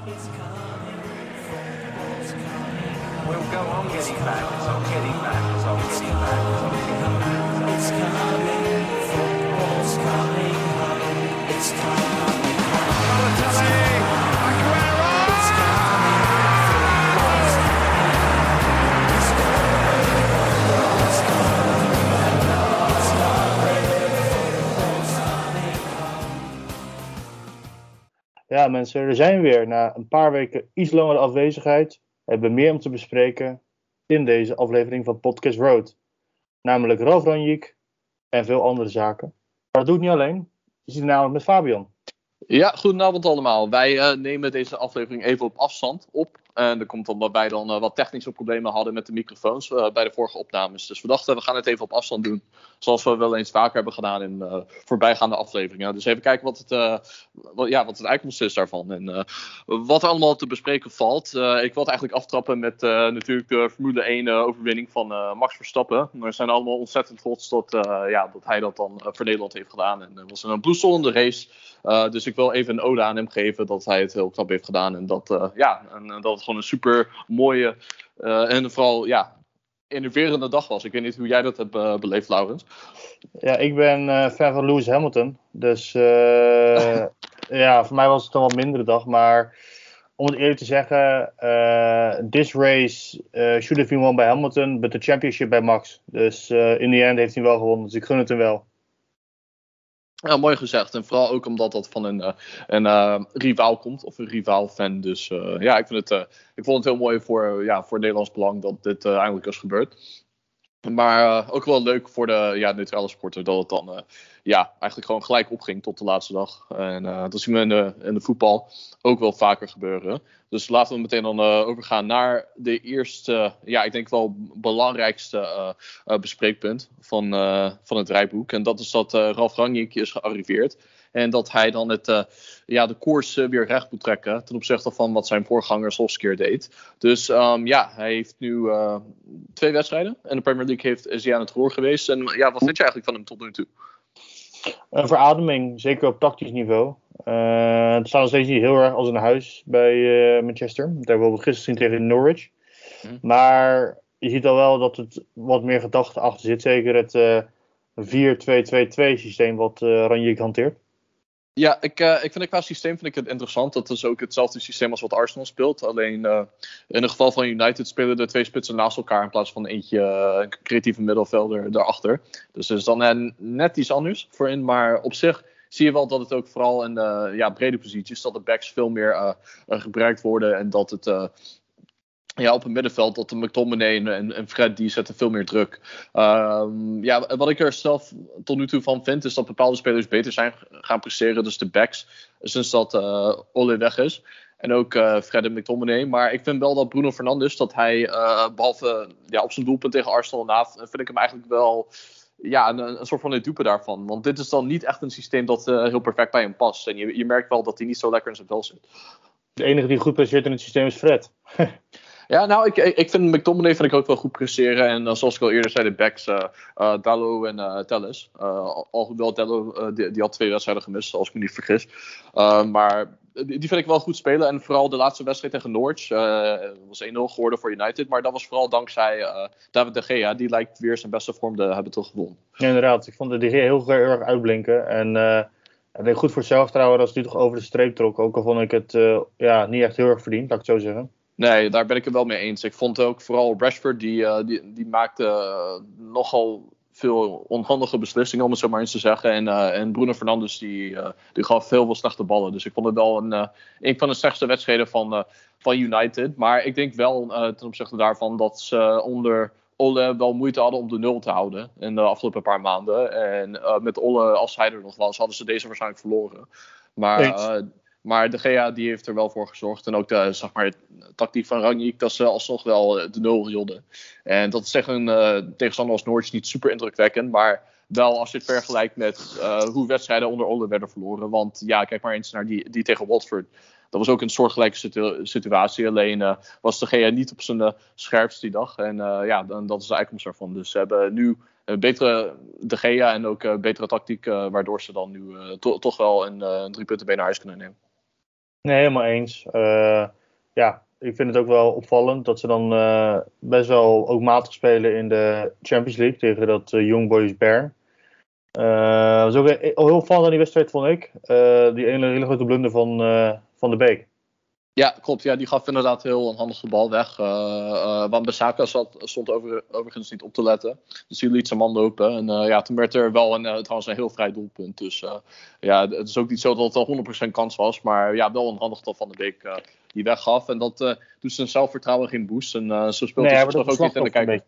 We'll go on getting back, I'm getting back, as I'm getting back, as I'm getting back. It's coming, football's coming home. It's coming Ja, mensen, er zijn we weer. Na een paar weken iets langere afwezigheid hebben we meer om te bespreken in deze aflevering van Podcast Road. Namelijk Ralf en veel andere zaken. Maar dat doe ik niet alleen. Je ziet namelijk met Fabian. Ja, goedenavond allemaal. Wij eh, nemen deze aflevering even op afstand op. En dat komt omdat wij dan eh, wat technische problemen hadden met de microfoons eh, bij de vorige opnames. Dus we dachten, we gaan het even op afstand doen. Zoals we wel eens vaker hebben gedaan in eh, voorbijgaande afleveringen. Dus even kijken wat, het, eh, wat, ja, wat het uitkomst is daarvan. En eh, wat er allemaal te bespreken valt. Ik wil het eigenlijk aftrappen met natuurlijk de Formule 1 eh, overwinning van Max Verstappen. We zijn allemaal ontzettend trots dat, ja, dat hij dat dan voor Nederland heeft gedaan. En het was een bloedstollende race. Uh, dus ik wil even een ode aan hem geven dat hij het heel knap heeft gedaan. En dat, uh, ja, en, uh, dat het gewoon een super mooie uh, en vooral ja, innoverende dag was. Ik weet niet hoe jij dat hebt uh, beleefd, Laurens. Ja, ik ben uh, fan van Lewis Hamilton. Dus ja, voor mij was het een wat mindere dag. Maar om het eerlijk te zeggen, this race should have been won by Hamilton, but the championship bij Max. Dus in the end heeft hij wel gewonnen. Dus ik gun het hem wel. Ja, mooi gezegd. En vooral ook omdat dat van een, een uh, rivaal komt, of een rivaal-fan. Dus uh, ja, ik, vind het, ik vond het heel mooi voor, ja, voor Nederlands belang dat dit eindelijk is gebeurd. Maar ook wel leuk voor de ja, neutrale sporter dat het dan ja, eigenlijk gewoon gelijk opging tot de laatste dag. En dat zien we in de, in de voetbal ook wel vaker gebeuren. Dus laten we meteen dan overgaan naar de eerste, ja, ik denk wel belangrijkste bespreekpunt van, van het rijboek. En dat is dat Ralf Rangnick is gearriveerd. En dat hij dan het, uh, ja, de koers uh, weer recht moet trekken ten opzichte van wat zijn voorganger Solskjaer deed. Dus um, ja, hij heeft nu uh, twee wedstrijden. En de Premier League heeft, is hij aan het roer geweest. En ja, wat vind je eigenlijk van hem tot nu toe? Een verademing, zeker op tactisch niveau. het staat nog steeds niet heel erg als een huis bij Manchester. Dat hebben we gisteren gezien tegen Norwich. Hmm. Maar je ziet al wel dat het wat meer gedachte achter zit. Zeker het 4-2-2-2 systeem wat Ranjik hanteert. Ja, ik, uh, ik vind het qua systeem vind ik het interessant. Dat is ook hetzelfde systeem als wat Arsenal speelt. Alleen uh, in het geval van United spelen de twee spitsen naast elkaar in plaats van eentje uh, creatieve middenvelder daarachter. Dus het is dan net iets anders voorin. Maar op zich zie je wel dat het ook vooral in de ja, brede posities, dat de backs veel meer gebruikt worden. En dat het ja, op het middenveld, dat de McTominay en, en Fred, die zetten veel meer druk. Um, ja, wat ik er zelf tot nu toe van vind, is dat bepaalde spelers beter zijn gaan presteren. Dus de backs, sinds dat uh, weg is. En ook uh, Fred en McTominay. Maar ik vind wel dat Bruno Fernandes, dat hij, uh, behalve ja, op zijn doelpunt tegen Arsenal na, vind ik hem eigenlijk wel ja, een, een soort van het dupe daarvan. Want dit is dan niet echt een systeem dat heel perfect bij hem past. En je, je merkt wel dat hij niet zo lekker in zijn vel zit. De enige die goed presteert in het systeem is Fred. Ja, nou, ik, ik vind McTominay vind ik ook wel goed presteren. En uh, zoals ik al eerder zei, de backs, uh, Dallo en Telles. alhoewel Dallo, die, die, had twee wedstrijden gemist, als ik me niet vergis. maar die, vind ik wel goed spelen. En vooral de laatste wedstrijd tegen Norwich was 1-0 geworden voor United. Maar dat was vooral dankzij David de Gea. Die lijkt weer zijn beste vorm te hebben teruggewonnen. Ja, inderdaad. Ik vond de Gea heel, erg uitblinken. En ik denk goed voor zelfvertrouwen ze nu toch over de streep trok. Ook al vond ik het ja, niet echt heel erg verdiend, laat ik het zo zeggen. Nee, daar ben ik het wel mee eens. Ik vond ook vooral Rashford, die, uh, die, die maakte uh, nogal veel onhandige beslissingen, om het zo maar eens te zeggen. En, uh, en Bruno Fernandes, die, die gaf veel veel slechte ballen. Dus ik vond het wel een, een van de slechtste wedstrijden van, van United. Maar ik denk wel ten opzichte daarvan dat ze onder Olle wel moeite hadden om de nul te houden in de afgelopen paar maanden. En met Olle, als hij er nog was, hadden ze deze waarschijnlijk verloren. Maar maar de GA die heeft er wel voor gezorgd. En ook de zeg maar, tactiek van Rangnick dat ze alsnog wel de nul hielden. En dat is tegen een uh, tegenstander als Norwich niet super indrukwekkend. Maar wel als je het vergelijkt met uh, hoe wedstrijden onder Ole werden verloren. Want ja, kijk maar eens naar die, die tegen Watford. Dat was ook een soortgelijke situ situatie. Alleen was de GA niet op zijn scherpst die dag. En ja, dan, dat is de uitkomst daarvan. Dus ze hebben nu betere De Gea en ook betere tactiek. waardoor ze dan nu to toch wel een drie punten bij naar huis kunnen nemen. Nee, helemaal eens. Uh, ja, ik vind het ook wel opvallend dat ze dan uh, best wel ook matig spelen in de Champions League tegen dat uh, Young Boys Bern. Uh, dat was ook heel opvallend aan die wedstrijd, vond ik. die ene hele grote blunder van, van de Beek. Ja, klopt. Ja, die gaf inderdaad heel handig de bal weg. Uh, uh, want Besaka zat, stond over, overigens niet op te letten. Dus die liet zijn man lopen. En uh, ja, toen werd er wel een, trouwens een heel vrij doelpunt. Dus ja, het is ook niet zo dat het al 100% kans was. Maar ja, wel een handig dat Van de Beek die weggaf. En dat doet zijn zelfvertrouwen geen boost. En zo speelt nee, hij toch ook niet in de kijker.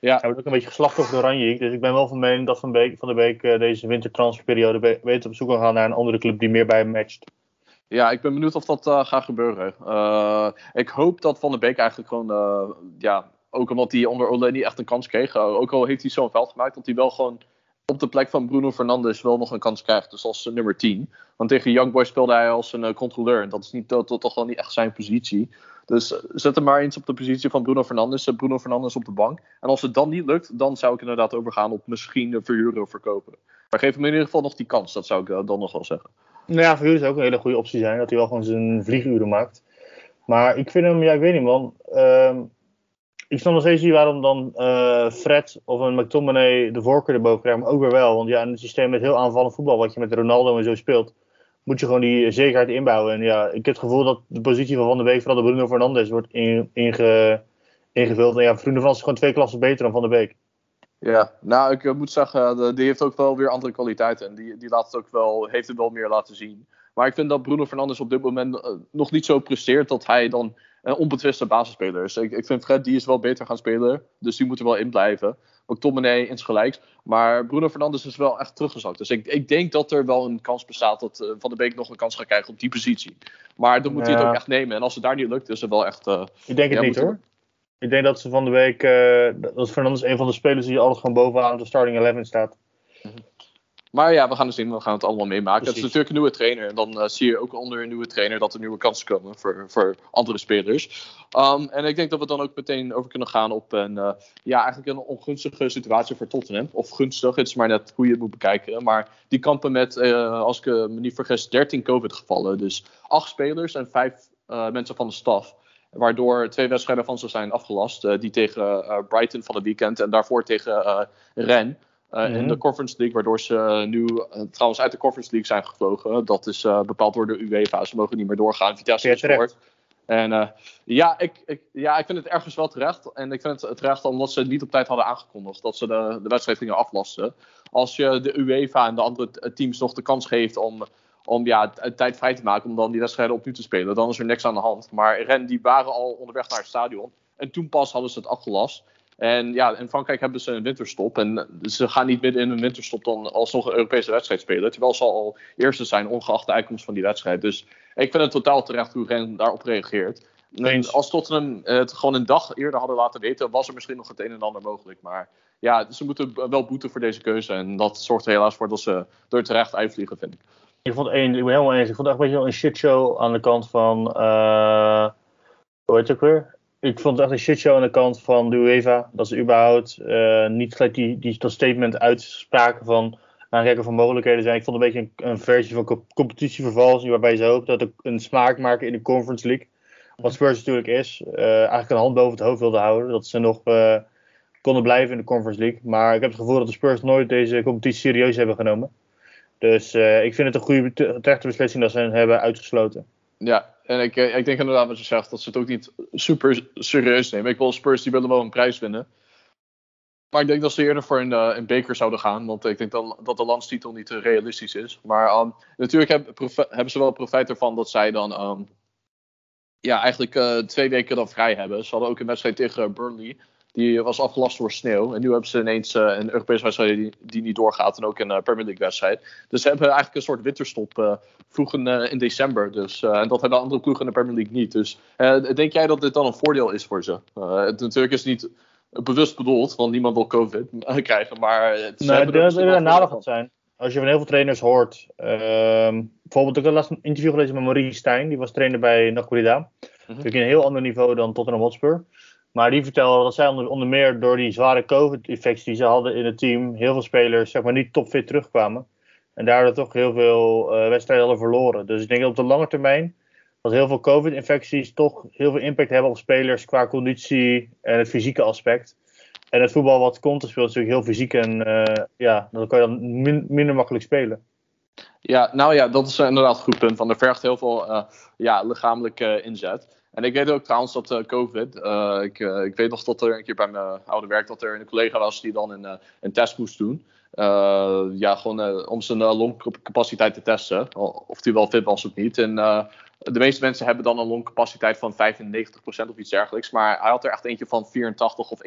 Ja. Hij wordt ook een beetje geslacht door Oranje. Dus ik ben wel van mening dat Van, Beek, van de Beek deze wintertransferperiode weet op zoek gaan naar een andere club die meer bij hem matcht. Ja, ik ben benieuwd of dat uh, gaat gebeuren. Uh, ik hoop dat Van der Beek eigenlijk gewoon, uh, ja, ook omdat hij onder Ole niet echt een kans kreeg. ook al heeft hij zo'n veld gemaakt, dat hij wel gewoon op de plek van Bruno Fernandes wel nog een kans krijgt. Dus als nummer 10. Want tegen Young Boy speelde hij als een controleur. En dat is niet, dat, toch wel niet echt zijn positie. Dus zet hem maar eens op de positie van Bruno Fernandes. Bruno Fernandes op de bank. En als het dan niet lukt, dan zou ik inderdaad overgaan op misschien verhuren of verkopen. Maar geef hem in ieder geval nog die kans. Dat zou ik dan nog wel zeggen. Nou ja, voor u zou ook een hele goede optie zijn. Dat hij wel gewoon zijn vlieguren maakt. Maar ik vind hem, ja, ik weet niet man. Uh, ik snap nog steeds niet waarom dan uh, Fred of een McTominay de voorkeur erboven krijgt. Maar ook weer wel. Want ja, in het systeem met heel aanvallend voetbal, wat je met Ronaldo en zo speelt, moet je gewoon die zekerheid inbouwen. En ja, ik heb het gevoel dat de positie van Van der Beek, vooral de Bruno Fernandes, wordt inge, ingevuld. En ja, Bruno Fernandes is gewoon twee klassen beter dan Van der Beek. Ja, nou ik eh, moet zeggen, die heeft ook wel weer andere kwaliteiten. En die, die laat het ook wel, heeft het wel meer laten zien. Maar ik vind dat Bruno Fernandes op dit moment eh, nog niet zo presteert dat hij dan een onbetwiste basisspeler is. Ik, ik vind Fred, die is wel beter gaan spelen. Dus die moet er wel in blijven. Ook Tommenay insgelijks. Maar Bruno Fernandes is wel echt teruggezakt. Dus ik, ik denk dat er wel een kans bestaat dat Van der Beek nog een kans gaat krijgen op die positie. Maar dan moet hij het ook echt nemen. En als het daar niet lukt, is er wel echt... ik denk het niet hoor. Ik denk dat ze van de week. Uh, dat Fernandes een van de spelers die altijd gewoon bovenaan de starting 11 staat. Mhm. Maar ja, we gaan dus zien. We gaan het allemaal meemaken. Het is natuurlijk een nieuwe trainer. En dan uh, zie je ook onder een nieuwe trainer dat er nieuwe kansen komen voor, voor andere spelers. Um, en ik denk dat we dan ook meteen over kunnen gaan op een, uh, ja, eigenlijk een ongunstige situatie voor Tottenham. Of gunstig, het is maar net hoe je het moet bekijken. Maar die kampen met, uh, als ik me niet vergis, 13 COVID-gevallen. Dus acht spelers en vijf mensen van de staf. Waardoor twee wedstrijden van ze zijn afgelast. Uh, die tegen uh, Brighton van het weekend en daarvoor tegen uh, Ren. Mm-hmm. In de Conference League, waardoor ze nu trouwens uit de Conference League zijn gevlogen. Dat is bepaald door de UEFA. Ze mogen niet meer doorgaan. Vitesse is sport. En ja, ik, ik, ja, ik vind het ergens wel terecht. En ik vind het terecht omdat ze het niet op tijd hadden aangekondigd. Dat ze de, de wedstrijd gingen aflasten. Als je de UEFA en de andere teams nog de kans geeft om om ja, tijd vrij te maken om dan die wedstrijden opnieuw te spelen. Dan is er niks aan de hand. Maar Ren die waren al onderweg naar het stadion. En toen pas hadden ze het afgelast. En ja, in Frankrijk hebben ze een winterstop. En ze gaan niet midden in een winterstop dan alsnog een Europese wedstrijd spelen. Terwijl ze al eerste zijn, ongeacht de uitkomst van die wedstrijd. Dus ik vind het totaal terecht hoe Ren daarop reageert. En als Tottenham het gewoon een dag eerder hadden laten weten, was er misschien nog het een en ander mogelijk. Maar ja, ze moeten wel boeten voor deze keuze. En dat zorgt er helaas voor dat ze door terecht uitvliegen, vind ik. Ik vond één, ik ben helemaal eens. Ik vond het echt een beetje een shitshow aan de kant van. Uh, hoe heet het ook weer? Ik vond het echt een shitshow aan de kant van de UEFA. Dat ze überhaupt uh, niet gelijk die, die, dat statement uitspraken van aankijken van mogelijkheden zijn. Ik vond het een beetje een, een versie van competitievervalsing. Waarbij ze hoop dat er een smaak maken in de Conference League. Wat Spurs natuurlijk is. Uh, eigenlijk een hand boven het hoofd wilde houden. Dat ze nog konden blijven in de Conference League. Maar ik heb het gevoel dat de Spurs nooit deze competitie serieus hebben genomen. Dus uh, ik vind het een goede terechte beslissing dat ze hen hebben uitgesloten. Ja, en ik, eh, ik denk inderdaad wat je zegt, dat ze het ook niet super serieus nemen. Ik wil Spurs, die willen wel een prijs winnen. Maar ik denk dat ze eerder voor een, uh, een beker zouden gaan. Want ik denk dat, dat de landstitel niet realistisch is. Maar um, natuurlijk hebben ze wel profijt ervan dat zij dan um, ja, eigenlijk twee weken dan vrij hebben. Ze hadden ook een wedstrijd tegen Burnley. Die was afgelast door sneeuw. En nu hebben ze ineens uh, een Europese wedstrijd die, die, niet doorgaat. En ook een uh, Premier League wedstrijd. Dus ze hebben eigenlijk een soort winterstop uh, vroeg in, in, december. Dus, en dat hebben andere ploegen in de Premier League niet. Dus denk jij dat dit dan een voordeel is voor ze? het, natuurlijk is het niet bewust bedoeld. Want niemand wil COVID krijgen. Maar het nee, dat een nadeel gaat zijn. Als je van heel veel trainers hoort. Ehm, bijvoorbeeld, ik had laatst een interview gelezen met Maurice Stijn. Die was trainer bij Napolida. Mm -hmm. Natuurlijk een heel ander niveau dan Tottenham Hotspur. Maar die vertelde dat zij onder, onder meer door die zware COVID-infectie die ze hadden in het team, heel veel spelers zeg maar, niet topfit terugkwamen. En daardoor toch heel veel uh, wedstrijden hadden verloren. Dus ik denk dat op de lange termijn dat heel veel COVID-infecties toch heel veel impact hebben op spelers qua conditie en het fysieke aspect. En het voetbal wat komt spelen is natuurlijk heel fysiek en uh, ja, dan kan je dan minder makkelijk spelen. Ja, nou ja, dat is inderdaad een goed punt. Want er vergt heel veel uh, ja, lichamelijke inzet. En ik weet ook trouwens dat uh, COVID. Uh, ik, uh, ik weet nog dat er een keer bij mijn oude werk dat er een collega was die dan een, een test moest doen. ja, gewoon om zijn longcapaciteit te testen. Of die wel fit was of niet. En de meeste mensen hebben dan een longcapaciteit van 95% of iets dergelijks. Maar hij had er echt eentje van 84 of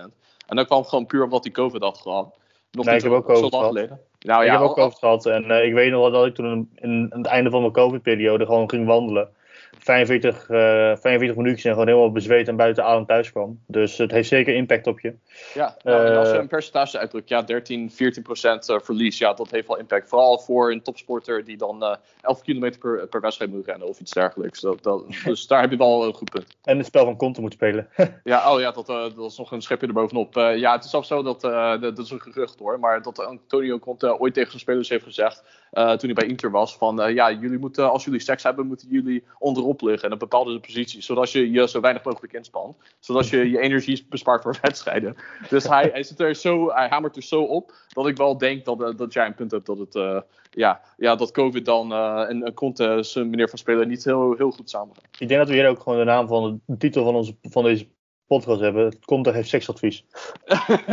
81%. En dat kwam gewoon puur omdat hij COVID had gehad. Nog nee, ik heb ook COVID gehad. Geleden. Nou, ik ja, heb ook COVID gehad. En ik weet nog wel dat ik toen in, in het einde van mijn COVID-periode gewoon ging wandelen. 45, uh, 45 minuutjes en gewoon helemaal bezweet en buiten adem thuis kwam. Dus het heeft zeker impact op je. Ja, nou, en als je een percentage uitdrukt, ja, 13, 14 procent uh, verlies, ja, dat heeft wel impact. Vooral voor een topsporter die dan uh, 11 kilometer per, per wedstrijd moet rennen of iets dergelijks. Dat, dat, dus daar heb je wel een goed punt. En het spel van Conte moet spelen. ja, oh ja, dat, dat is nog een schepje erbovenop. Ja, het is zelfs zo dat, dat is een gerucht hoor, maar dat Antonio Conte ooit tegen zijn spelers heeft gezegd, toen hij bij Inter was, van ja, jullie moeten, als jullie seks hebben, moeten jullie onderop liggen en op bepaalde posities, zodat je je zo weinig mogelijk inspant, zodat je je energie bespaart voor wedstrijden. Dus hij, hij, zit er zo, hij hamert er zo op, dat ik wel denk dat, dat jij een punt hebt dat het, ja, ja, dat COVID dan en, en zijn manier van spelen niet heel, heel goed samengaan. Ik denk dat we hier ook gewoon de naam van de titel van, onze, van deze podcast hebben. Conte heeft seksadvies.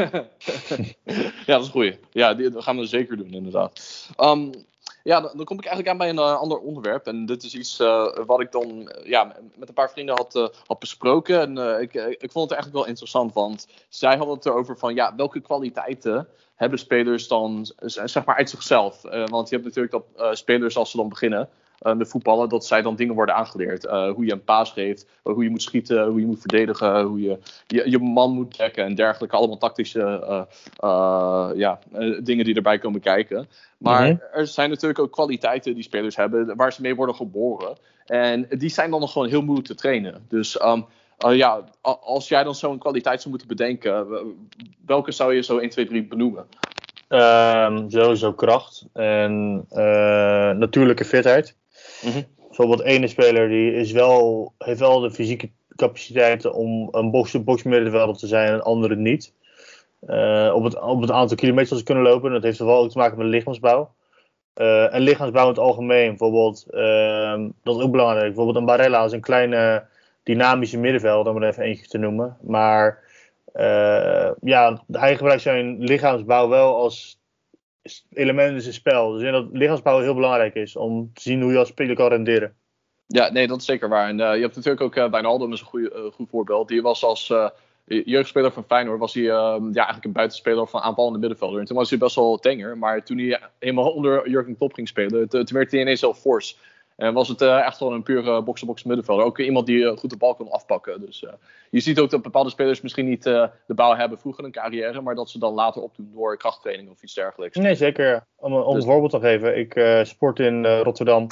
ja, dat is goeie. Ja, die, dat gaan we zeker doen, inderdaad. Um, ja, dan, kom ik eigenlijk aan bij een uh, ander onderwerp. En dit is iets uh, wat ik dan uh, ja, met een paar vrienden had, had besproken. En ik, ik vond het eigenlijk wel interessant, want zij hadden het erover van ja, welke kwaliteiten hebben spelers dan zeg maar uit zichzelf. want je hebt natuurlijk dat spelers als ze dan beginnen, uh, met voetballen, dat zij dan dingen worden aangeleerd. Uh, hoe je een paas geeft, uh, hoe je moet schieten, hoe je moet verdedigen, hoe je je, je man moet dekken en dergelijke. Allemaal tactische ja, dingen die erbij komen kijken. Maar mhm. er zijn natuurlijk ook kwaliteiten die spelers hebben waar ze mee worden geboren. En die zijn dan nog gewoon heel moeilijk te trainen. Dus um, ja, als jij dan zo'n kwaliteit zou moeten bedenken, welke zou je zo 1, 2, 3 benoemen? Um, sowieso kracht en natuurlijke fitheid. Mhm. Bijvoorbeeld ene speler die is wel, heeft wel de fysieke capaciteiten om een box-to-box middenvelder te zijn en andere niet. Uh, op, het, op het aantal kilometers te kunnen lopen. Dat heeft wel ook te maken met lichaamsbouw. Uh, en lichaamsbouw in het algemeen, bijvoorbeeld, uh, dat is ook belangrijk. Bijvoorbeeld een Barella is een kleine dynamische middenvelder, om er even eentje te noemen. Maar uh, ja, hij gebruikt zijn lichaamsbouw wel als element in zijn spel. Dus denk dat lichaamsbouw heel belangrijk is om te zien hoe je als speler kan renderen. Ja, nee, dat is zeker waar. En uh, je hebt natuurlijk ook uh, Wijnaldum is een goede, uh, goed voorbeeld. Die was als jeugdspeler van Feyenoord was hij ja, eigenlijk een buitenspeler van aanvallende middenvelder. En toen was hij best wel tenger. Maar toen hij helemaal onder Jurgen Klopp ging spelen, toen werd hij ineens heel fors. En was het uh, echt gewoon een pure box-to-box middenvelder. Ook iemand die uh, goed de bal kon afpakken. Dus je ziet ook dat bepaalde spelers misschien niet de bouw hebben vroeger in een carrière. Maar dat ze dan later opdoen door krachttraining of iets dergelijks. Nee, zeker. Om, om dus... een voorbeeld te geven. Ik sport in Rotterdam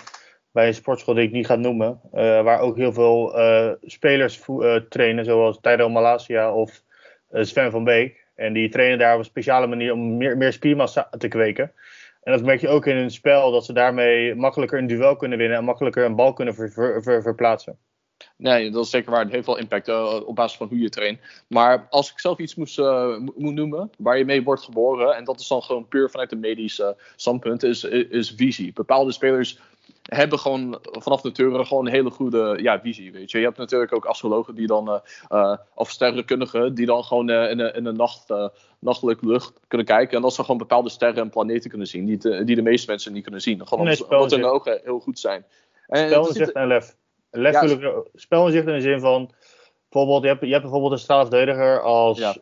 bij een sportschool die ik niet ga noemen. waar ook heel veel spelers trainen. Zoals Tijdo Malasia of Sven van Beek. En die trainen daar op een speciale manier om meer, meer spiermassa te kweken. En dat merk je ook in hun spel, dat ze daarmee makkelijker een duel kunnen winnen en makkelijker een bal kunnen ver, ver, verplaatsen. Nee, dat is zeker waar. Het heeft wel impact uh, op basis van hoe je traint. Maar als ik zelf iets moest, uh, moet noemen waar je mee wordt geboren, en dat is dan gewoon puur vanuit een medisch uh, standpunt, is, is visie. Bepaalde spelers hebben gewoon vanaf nature gewoon een hele goede ja, visie. Weet je. je hebt natuurlijk ook astrologen die dan, uh, of sterrenkundigen, die dan gewoon uh, in, de, in de nacht, uh, nachtelijke lucht kunnen kijken. En dat ze gewoon bepaalde sterren en planeten kunnen zien, die, te, die de meeste mensen niet kunnen zien. Gewoon nee, omdat hun ogen heel goed zijn. En, spel en lef. lef ja, spel in de zin van. Bijvoorbeeld, je hebt, je hebt bijvoorbeeld een straalverdediger als ja.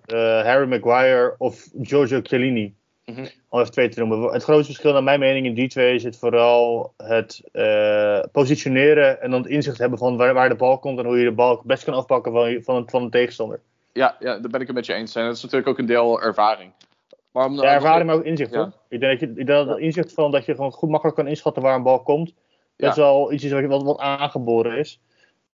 Harry Maguire of Giorgio Chiellini. Mm Om even twee te noemen. Het grootste verschil naar mijn mening in die twee zit vooral het uh, positioneren en dan het inzicht hebben van waar, waar, de bal komt en hoe je de bal best kan afpakken van, van, van een tegenstander. Ja, ja, daar ben ik het met je eens. En dat is natuurlijk ook een deel ervaring. Maar om, ja, ervaring, maar ook inzicht ja. Ik denk dat je ik denk dat inzicht van dat je gewoon goed makkelijk kan inschatten waar een bal komt. Dat is wel iets wat, wat, wat aangeboren is.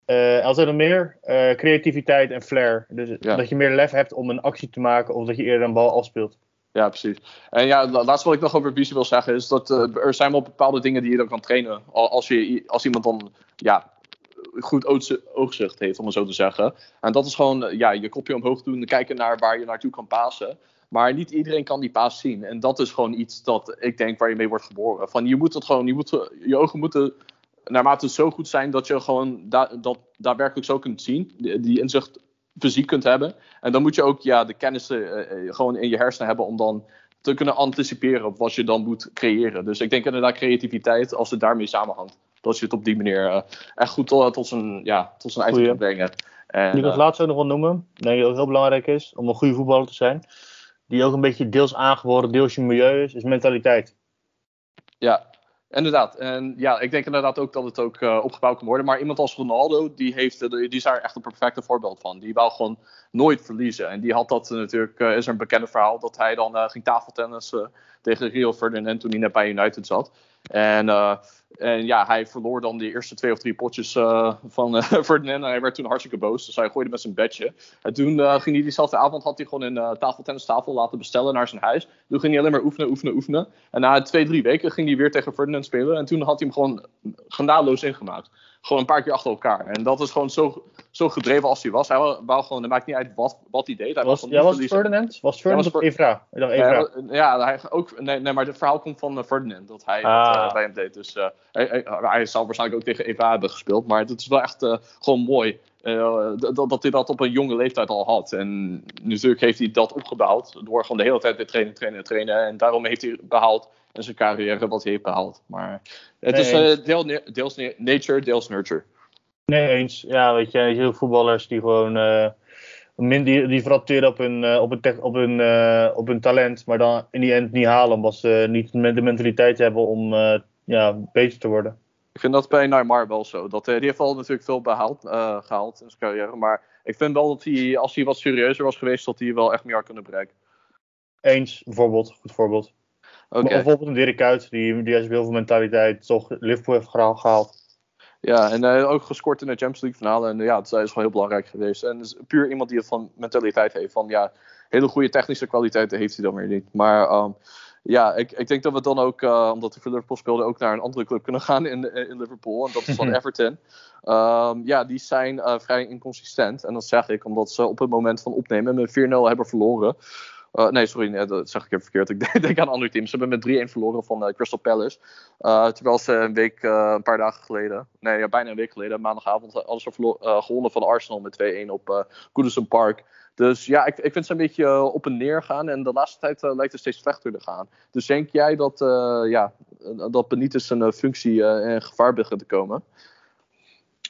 Uh, als er dan meer uh, creativiteit en flair. Dus dat je meer lef hebt om een actie te maken of dat je eerder een bal afspeelt. Ja, precies. En ja, laatste wat ik nog over visie wil zeggen is dat uh, er zijn wel bepaalde dingen die je dan kan trainen. Als, je, als iemand dan ja, goed oogzicht heeft, om het zo te zeggen. En dat is gewoon ja, je kopje omhoog doen, kijken naar waar je naartoe kan pasen. Maar niet iedereen kan die paas zien. En dat is gewoon iets dat ik denk waar je mee wordt geboren. Van je moet het gewoon, je, moet, je ogen moeten naarmate het zo goed zijn dat je gewoon da dat daadwerkelijk zo kunt zien. Die, inzicht fysiek kunt hebben. En dan moet je ook ja, de kennis uh, gewoon in je hersenen hebben om dan te kunnen anticiperen op wat je dan moet creëren. Dus ik denk inderdaad creativiteit, als het daarmee samenhangt. Dat je het op die manier uh, echt goed tot, tot zijn, ja, tot zijn eigen kunt brengen. En, die ik het laatst ook nog wel noemen, denk ik ook heel belangrijk is om een goede voetballer te zijn. Die ook een beetje deels aangeboren, deels je milieu is, is mentaliteit. Ja, Inderdaad. En ja, ik denk inderdaad ook dat het ook uh, opgebouwd kan worden. Maar iemand als Ronaldo, die, heeft, die is daar echt een perfecte voorbeeld van. Die wou gewoon nooit verliezen. En die had dat natuurlijk, uh, is er een bekende verhaal, dat hij dan ging tafeltennissen tegen Rio Ferdinand toen hij net bij United zat. En, uh, en ja, hij verloor dan die eerste twee of drie potjes uh, van uh, Ferdinand. Hij werd toen hartstikke boos. Dus hij gooide met zijn bedje. En toen ging hij diezelfde avond, had hij gewoon een tafeltennistafel laten bestellen naar zijn huis. Toen ging hij alleen maar oefenen, oefenen, oefenen. En na twee, drie weken ging hij weer tegen Ferdinand spelen. En toen had hij hem gewoon genadeloos ingemaakt gewoon een paar keer achter elkaar. En dat is gewoon zo, zo gedreven als hij was. Hij wou gewoon, het maakt niet uit wat, wat hij deed. Hij was, ja, was Ferdinand? Was Ferdinand of Evra? Evra. Ja, hij ook, nee, nee, maar het verhaal komt van uh, Ferdinand. Dat hij ah. dat, uh, bij hem deed. Dus uh, hij, hij, hij, zal waarschijnlijk ook tegen Evra hebben gespeeld. Maar het is wel echt gewoon mooi. Dat, dat hij dat op een jonge leeftijd al had. En natuurlijk heeft hij dat opgebouwd. Door gewoon de hele tijd weer trainen, trainen, trainen. En daarom heeft hij behaald in zijn carrière wat hij heeft behaald. Maar het is uh, deel, deels nature, deels nurture. Nee eens. Ja, weet je, heel voetballers die gewoon uh, min, die, die op hun, op, hun tech, op, hun, op hun talent, maar dan in die end niet halen omdat ze niet de mentaliteit hebben om ja, beter te worden. Ik vind dat bij Neymar wel zo. Dat, die heeft al natuurlijk veel behaald, gehaald in zijn carrière. Maar ik vind wel dat hij, als hij wat serieuzer was geweest, dat hij wel echt meer had kunnen bereiken. Eens, bijvoorbeeld. Goed voorbeeld. Okay. Bijvoorbeeld een Dirk Kuyt, die, die heeft heel veel mentaliteit toch Liverpool heeft gehaald. Ja, en uh, ook gescoord in de Champions League finale. En ja, dat is gewoon heel belangrijk geweest. En is puur iemand die het van mentaliteit heeft. Van ja, hele goede technische kwaliteiten heeft hij dan weer niet. Maar um, ja, ik, ik denk dat we dan ook, uh, omdat de Liverpool speelde, ook naar een andere club kunnen gaan in, in Liverpool. En dat is van Everton. Um, ja, die zijn uh, vrij inconsistent. En dat zeg ik omdat ze op het moment van opnemen met 4-0 hebben verloren. Uh, nee, sorry, nee, dat zeg ik even verkeerd. Ik denk aan een ander team. Ze hebben met 3-1 verloren van uh, Crystal Palace. Uh, terwijl ze een week, een paar dagen geleden, nee, ja, bijna een week geleden, maandagavond, hadden ze gewonnen van Arsenal met 2-1 op Goodison Park. Dus ja, ik, ik vind ze een beetje op en neer gaan. En de laatste tijd lijkt het steeds slechter te gaan. Dus denk jij dat, ja, dat Benitez een functie in gevaar begint te komen?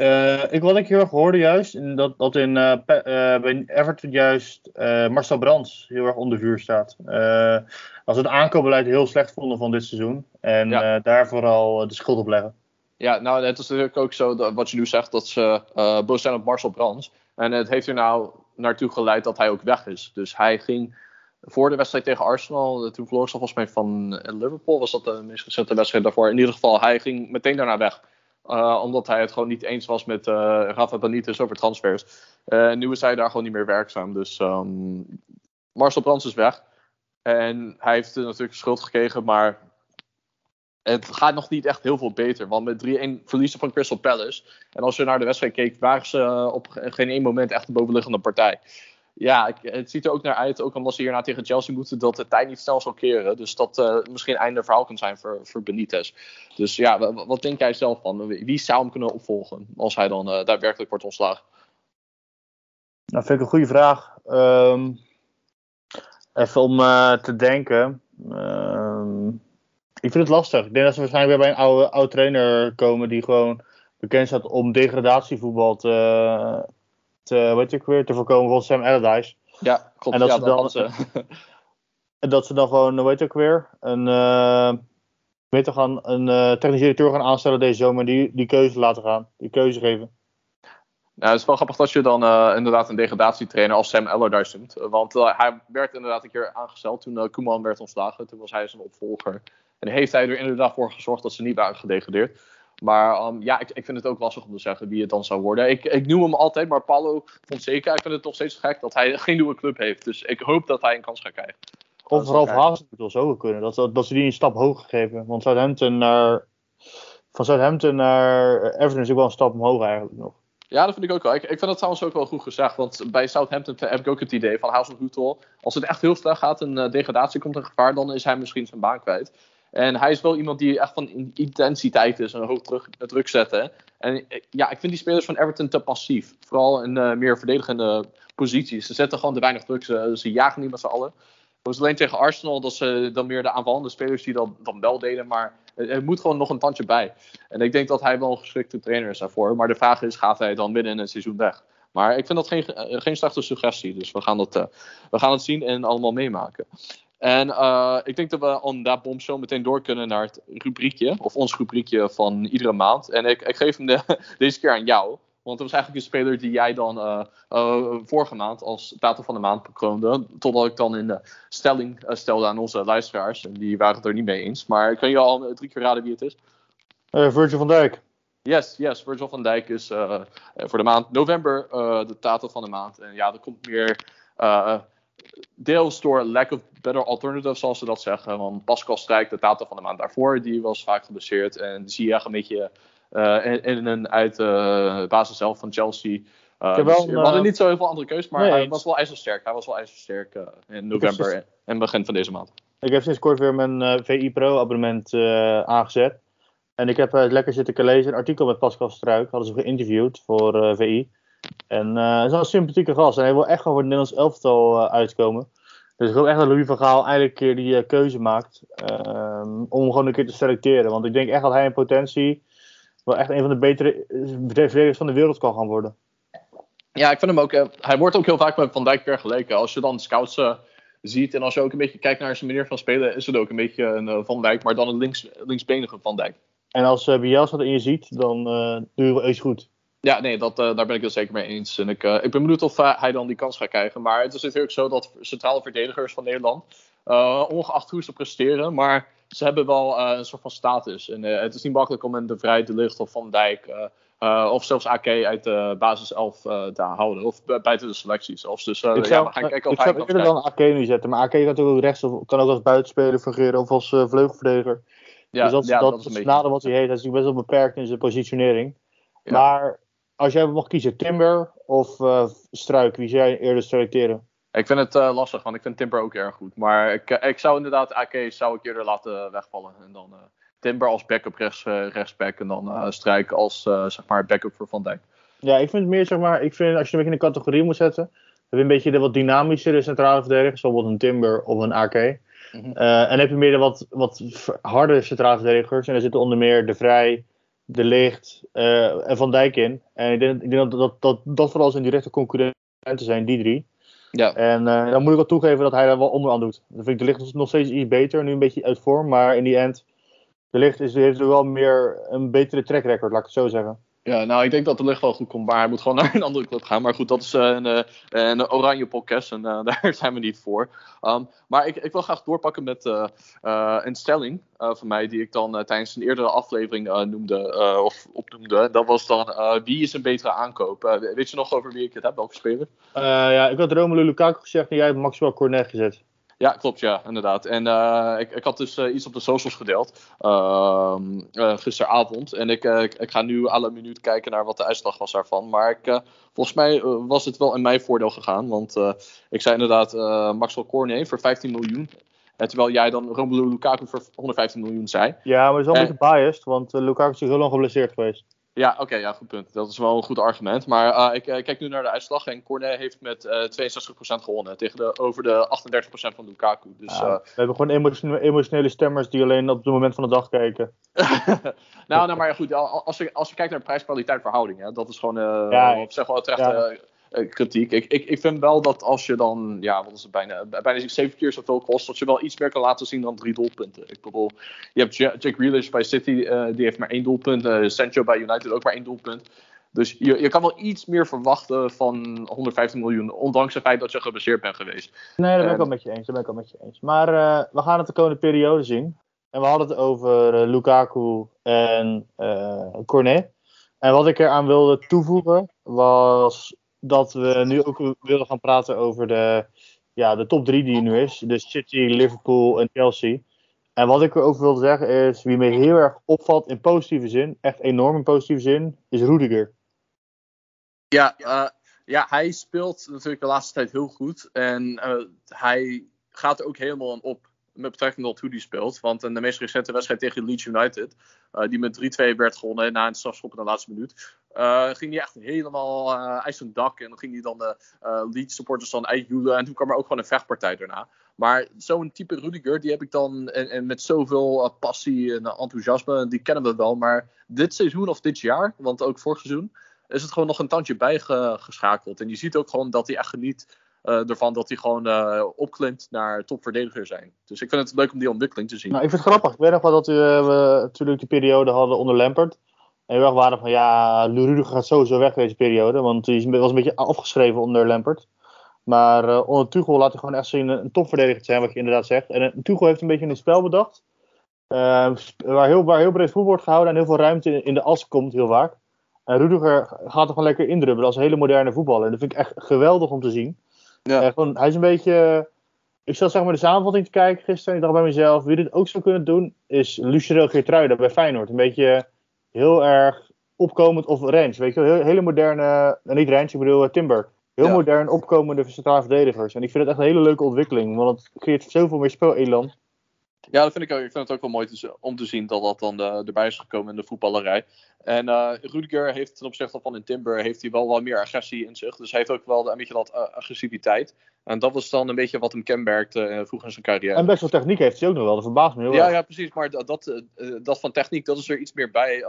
Uh, ik, wat ik heel erg hoorde juist, dat, dat in, uh, bij Everton juist Marcel Brands heel erg onder vuur staat. als het aankoopbeleid heel slecht vonden van dit seizoen. En daar vooral de schuld op leggen. Ja, nou het is natuurlijk ook zo, dat, wat je nu zegt, dat ze boos zijn op Marcel Brands. En het heeft er nou naartoe geleid dat hij ook weg is. Dus hij ging voor de wedstrijd tegen Arsenal, toen verloor ze volgens mij van Liverpool, was dat de meest recente wedstrijd daarvoor. In ieder geval, hij ging meteen daarna weg. Uh, omdat hij het gewoon niet eens was met uh, Rafa Benitez over transfers. Nu is hij daar gewoon niet meer werkzaam. Dus um, Marcel Brands is weg. En hij heeft natuurlijk schuld gekregen, maar het gaat nog niet echt heel veel beter. Want met 3-1 verliezen van Crystal Palace. En als je naar de wedstrijd keek, waren ze op geen één moment echt de bovenliggende partij ja, het ziet er ook naar uit, ook omdat ze hierna tegen Chelsea moeten, dat de tijd niet snel zal keren. Dus dat uh, misschien einde verhaal kan zijn voor, voor Benitez. Dus ja, wat, denk jij zelf van? Wie zou hem kunnen opvolgen als hij dan uh, daadwerkelijk wordt ontslagen? Nou, vind ik een goede vraag. Um, even om te denken. Um, ik vind het lastig. Ik denk dat ze waarschijnlijk weer bij een oude, oude trainer komen die gewoon bekend staat om degradatievoetbal te te, weet ik weer, te voorkomen van Sam Allardyce. Ja, klopt. En dat, ze, dan, en dat ze dan gewoon, weet ik weer, een, uh, weet gaan, een uh, technische directeur gaan aanstellen deze zomer. Die, die keuze laten gaan, die keuze geven. Nou, het is wel grappig dat je dan uh, inderdaad een degradatietrainer als Sam Allardyce noemt. Want hij werd inderdaad een keer aangesteld toen Koeman werd ontslagen. Toen was hij zijn opvolger. En heeft hij er inderdaad voor gezorgd dat ze niet waren gedegradeerd. Maar um, ja, ik, ik, vind het ook lastig om te zeggen wie het dan zou worden. Ik, ik noem hem altijd, maar Paulo Fonseca, ik vind het nog steeds gek dat hij geen nieuwe club heeft. Dus ik hoop dat hij een kans gaat krijgen. Of Ralf wel zo kunnen, dat, dat, ze die een stap hoger geven. Want Southampton naar van Southampton naar Everton is ook wel een stap omhoog eigenlijk nog. Ja, dat vind ik ook wel. Ik, ik vind dat trouwens ook wel goed gezegd. Want bij Southampton heb ik ook het idee van House Hutel. Als het echt heel slecht gaat en uh, degradatie komt in gevaar, dan is hij misschien zijn baan kwijt. En hij is wel iemand die echt van intensiteit is en hoog druk, druk zetten. En ja, ik vind die spelers van Everton te passief. Vooral in uh, meer verdedigende posities. Ze zetten gewoon te weinig druk. Ze, ze jagen niet met z'n allen. Het was alleen tegen Arsenal dat ze dan meer de aanvallende spelers die dat dan wel deden. Maar er moet gewoon nog een tandje bij. En ik denk dat hij wel een geschikte trainer is daarvoor. Maar de vraag is, gaat hij dan binnen een seizoen weg? Maar ik vind dat geen, geen slechte suggestie. Dus we gaan, dat, we gaan het zien en allemaal meemaken. En uh, ik denk dat we on that bombshell meteen door kunnen naar het rubriekje. Of ons rubriekje van iedere maand. En ik, ik geef hem de, deze keer aan jou. Want het was eigenlijk een speler die jij dan uh, uh, vorige maand als datum van de maand bekroonde. Totdat ik dan in de stelling stelde aan onze luisteraars. En die waren het er niet mee eens. Maar kan je al drie keer raden wie het is? Virgil van Dijk. Yes, yes. Virgil van Dijk is voor de maand november de datum van de maand. En ja, er komt meer deels door lack of better alternatives, zoals ze dat zeggen. Want Pascal Strijk, de datum van de maand daarvoor, die was vaak geblesseerd. En zie je echt een beetje uh, in, in een uit de uh, basis zelf van Chelsea. Uh, dus we hadden niet zo heel veel andere keuzes, maar nee, hij was wel ijzersterk. Hij was wel ijzersterk in november sinds, en begin van deze maand. Ik heb sinds kort weer mijn VI Pro abonnement aangezet. En ik heb lekker zitten lezen een artikel met Pascal Struik. Hadden ze geïnterviewd voor VI. En hij is wel een sympathieke gast. En hij wil echt gewoon voor het Nederlands elftal uitkomen. Dus ik hoop echt dat Louis van Gaal eindelijk een keer die keuze maakt. Um, om gewoon een keer te selecteren. Want ik denk echt dat hij in potentie wel echt een van de betere verdedigers van de wereld kan gaan worden. Ja, ik vind hem ook. Hij wordt ook heel vaak met Van Dijk vergeleken. Als je dan scouts uh, ziet en als je ook een beetje kijkt naar zijn manier van spelen, is het ook een beetje een uh, Van Dijk, maar dan een links, linksbenige Van Dijk. En als uh, Bielsa in je ziet, dan doe je wel eens goed. Ja, nee, dat, daar ben ik het zeker mee eens. En ik, ik ben benieuwd of hij dan die kans gaat krijgen. Maar het is natuurlijk zo dat centrale verdedigers van Nederland, ongeacht hoe ze presteren, maar ze hebben wel een soort van status. En het is niet makkelijk om een De Vrij, De Licht of Van Dijk of zelfs AK uit de basis 11 te houden. Of buiten de selectie zelfs. Dus ik zou, ja, gaan kijken of ik hij zou dan AK nu zetten. Maar AK kan natuurlijk ook rechts of kan ook als buitenspeler fungeren of als vleugelverdediger. Ja, dus dat, ja, dat, dat is het nadeel wat hij heeft. Hij is best wel beperkt in zijn positionering. Ja. Maar als jij mocht kiezen, Timber of Struik, wie zou je eerder selecteren? Ik vind het uh, lastig, want ik vind Timber ook erg goed. Maar ik, ik zou inderdaad AK zou ik eerder laten wegvallen. En dan uh, Timber als backup rechts, uh, rechtsback. En dan uh, Strijk als zeg maar backup voor Van Dijk. Ja, ik vind het meer zeg maar. Ik vind als je een beetje in een categorie moet zetten. heb je een beetje de wat dynamischere centrale verdedigers. Bijvoorbeeld een Timber of een AK. Mm -hmm. en heb je meer de wat, wat harde centrale verdedigers. En daar zitten onder meer De Vrij, De Licht en Van Dijk in. En ik denk, ik denk dat, dat, dat, dat vooral zijn directe concurrenten zijn, die drie. Ja. En uh, dan moet ik wel toegeven dat hij daar wel onderaan doet. Dan vind ik de licht nog steeds iets beter, nu een beetje uit vorm. Maar in die end, de licht is, heeft er wel meer een betere track record, laat ik het zo zeggen. Ja, nou, ik denk dat de licht wel goed komt, maar hij moet gewoon naar een andere club gaan. Maar goed, dat is uh, een, uh, een oranje podcast en uh, daar zijn we niet voor. Um, maar ik, ik, wil graag doorpakken met een stelling van mij, die ik dan tijdens een eerdere aflevering noemde, of opnoemde. Dat was dan, wie is een betere aankoop? weet je nog over wie ik het heb, welke speler? ja, ik had Romelu Lukaku gezegd en jij hebt Maxwell Cornet gezet. Ja, klopt, ja, inderdaad. En uh, ik, ik had dus uh, iets op de socials gedeeld uh, gisteravond. En ik, ik, ga nu alle minuut kijken naar wat de uitslag was daarvan. Maar ik, volgens mij was het wel in mijn voordeel gegaan. Want ik zei inderdaad Maxwell Cornet voor 15 miljoen. En terwijl jij dan Romelu Lukaku voor 115 miljoen zei. Ja, maar dat is wel een beetje biased, want Lukaku is heel lang geblesseerd geweest. Ja, oké, okay, ja, goed punt. Dat is wel een goed argument. Maar uh, ik uh, kijk nu naar de uitslag en Cornet heeft met uh, 62% gewonnen tegen de, over de 38% van Lukaku. Dus, ja, we hebben gewoon emotionele, emotionele stemmers die alleen op het moment van de dag kijken. nou, nou, maar goed, als je, als je kijkt naar prijs-kwaliteit verhouding, hè, dat is gewoon, ja, zeg wel terecht. Kritiek. Ik, ik, ik vind wel dat als je dan, ja, wat is het bijna, bijna zeven keer zoveel kost, dat je wel iets meer kan laten zien dan drie doelpunten. Ik bedoel, je hebt Jack Grealish bij City, uh, die heeft maar één doelpunt. Uh, Sancho bij United ook maar één doelpunt. Dus je, je kan wel iets meer verwachten van 115 miljoen, ondanks het feit dat je gebaseerd bent geweest. Nee, daar ben ik wel met je eens. Daar ben ik wel met je eens. Maar uh, we gaan het de komende periode zien. En we hadden het over Lukaku en Cornet. En wat ik eraan wilde toevoegen was dat we nu ook willen gaan praten over de, ja, de top drie die er nu is. Dus City, Liverpool en Chelsea. En wat ik erover wilde zeggen is, wie me heel erg opvalt in positieve zin, echt enorm in positieve zin, is Rudiger. Ja, uh, ja, hij speelt natuurlijk de laatste tijd heel goed. En uh, hij gaat er ook helemaal aan op met betrekking tot hoe hij speelt. Want in de meest recente wedstrijd tegen Leeds United, uh, die met 3-2 werd gewonnen na een strafschop in de laatste minuut, uh, ging hij echt helemaal uh, uit zijn dak. En dan ging hij dan de Leeds supporters dan uitjoelen. En toen kwam er ook gewoon een vechtpartij daarna. Maar zo'n type Rudiger, die heb ik dan en, met zoveel passie en enthousiasme, die kennen we wel. Maar dit seizoen of dit jaar, want ook vorig seizoen, is het gewoon nog een tandje bijgeschakeld. En je ziet ook gewoon dat hij echt geniet uh, ervan dat hij gewoon uh, opklimt naar topverdediger zijn. Dus ik vind het leuk om die ontwikkeling te zien. Nou, ik vind het grappig. Ik weet nog wel dat uh, we natuurlijk die periode hadden onder Lampert. En we waren van ja, Rudiger gaat sowieso weg deze periode. Want hij was een beetje afgeschreven onder Lampert. Maar onder Tuchel laat hij gewoon echt zien een topverdediger te zijn, wat je inderdaad zegt. En Tuchel heeft een beetje een spel bedacht. waar, heel, waar heel breed voetbal wordt gehouden en heel veel ruimte in, in de as komt, heel vaak. En Rudiger gaat er gewoon lekker indrubbelen als een hele moderne voetballer. En dat vind ik echt geweldig om te zien. Ja. gewoon, hij is een beetje. Ik zat zeg maar de samenvatting te kijken gisteren. En ik dacht bij mezelf: wie dit ook zou kunnen doen, is Lucero Geertruida bij Feyenoord. Een beetje heel erg opkomend of range. Weet je wel, hele moderne. niet range, ik bedoel Timber. Heel ja. modern opkomende centrale verdedigers. En ik vind het echt een hele leuke ontwikkeling. Want het creëert zoveel meer spelelan. Ja, dat vind ik ook. Ik vind het ook wel mooi te, om te zien dat dat dan de, erbij is gekomen in de voetballerij. En uh, Rudiger heeft ten opzichte van in Timber heeft hij wel wat meer agressie in zich. Dus hij heeft ook wel een beetje dat uh, agressiviteit. En dat was dan een beetje wat hem kenmerkte vroeger in zijn carrière. En best wel techniek heeft hij ook nog wel. Dat verbaast me heel ja, erg. Ja, precies. Maar dat, dat, van techniek, dat is er iets meer bij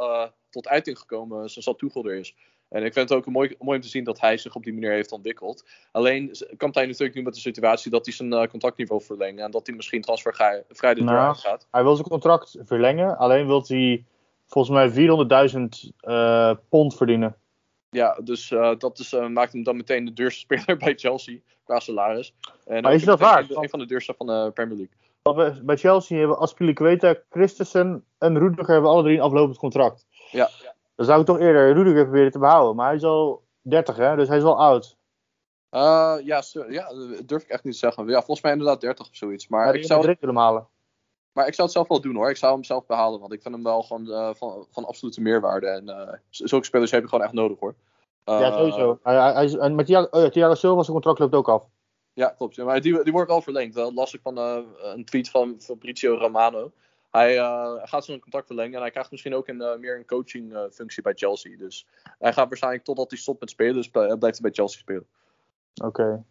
tot uiting gekomen sinds dat Tuchel er is. En ik vind het ook mooi, mooi om te zien dat hij zich op die manier heeft ontwikkeld. Alleen komt hij natuurlijk nu met de situatie dat hij zijn uh, contractniveau verlengen. En dat hij misschien transfervrij de deur nou, gaat. Hij wil zijn contract verlengen. Alleen wil hij volgens mij 400.000 uh, pond verdienen. Ja, dus uh, dat is, maakt hem dan meteen de duurste speler bij Chelsea qua salaris. En maar is dat waar? Een van de duurste van de Premier League. Bij Chelsea hebben Aspilicueta, Christensen en Rudiger hebben alle drie een aflopend contract. Ja. Dan zou ik toch eerder Rudiger proberen te behouden. Maar hij is al 30, hè? Dus hij is wel oud. Uh, ja, ja, durf ik echt niet te zeggen. Ja, volgens mij inderdaad 30 of zoiets. Maar, ik zou het willen halen. Maar ik zou het zelf wel doen hoor. Ik zou hem zelf behalen. Want ik vind hem wel gewoon uh, van, van absolute meerwaarde. En uh, zulke spelers heb je gewoon echt nodig hoor. ja, sowieso. Hij, hij, is, en met Thiago, oh, Thiago Silva, zijn contract loopt ook af. Ja, klopt. Ja, maar die, die wordt wel verlengd. Dat las ik van een tweet van Fabrizio Romano. Hij uh, gaat zijn contract verlengen en hij krijgt misschien ook een, uh, meer een coaching uh, functie bij Chelsea. Dus hij gaat waarschijnlijk totdat hij stopt met spelen, dus blijft hij bij Chelsea spelen. Oké. Okay.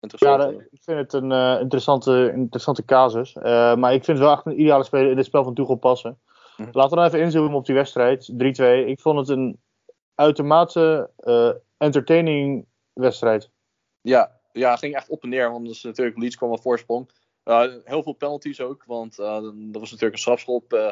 Ja, ik vind het een interessante, interessante casus. maar ik vind het wel echt een ideale speler in het spel van Tuchel passen. Hm. Laten we dan even inzoomen op die wedstrijd. 3-2. Ik vond het een uitermate entertaining wedstrijd. Ja, ja, ging echt op en neer. Want dus natuurlijk Leeds kwam op voorsprong. Heel veel penalties ook, want uh, dat was natuurlijk een strafschop. Uh,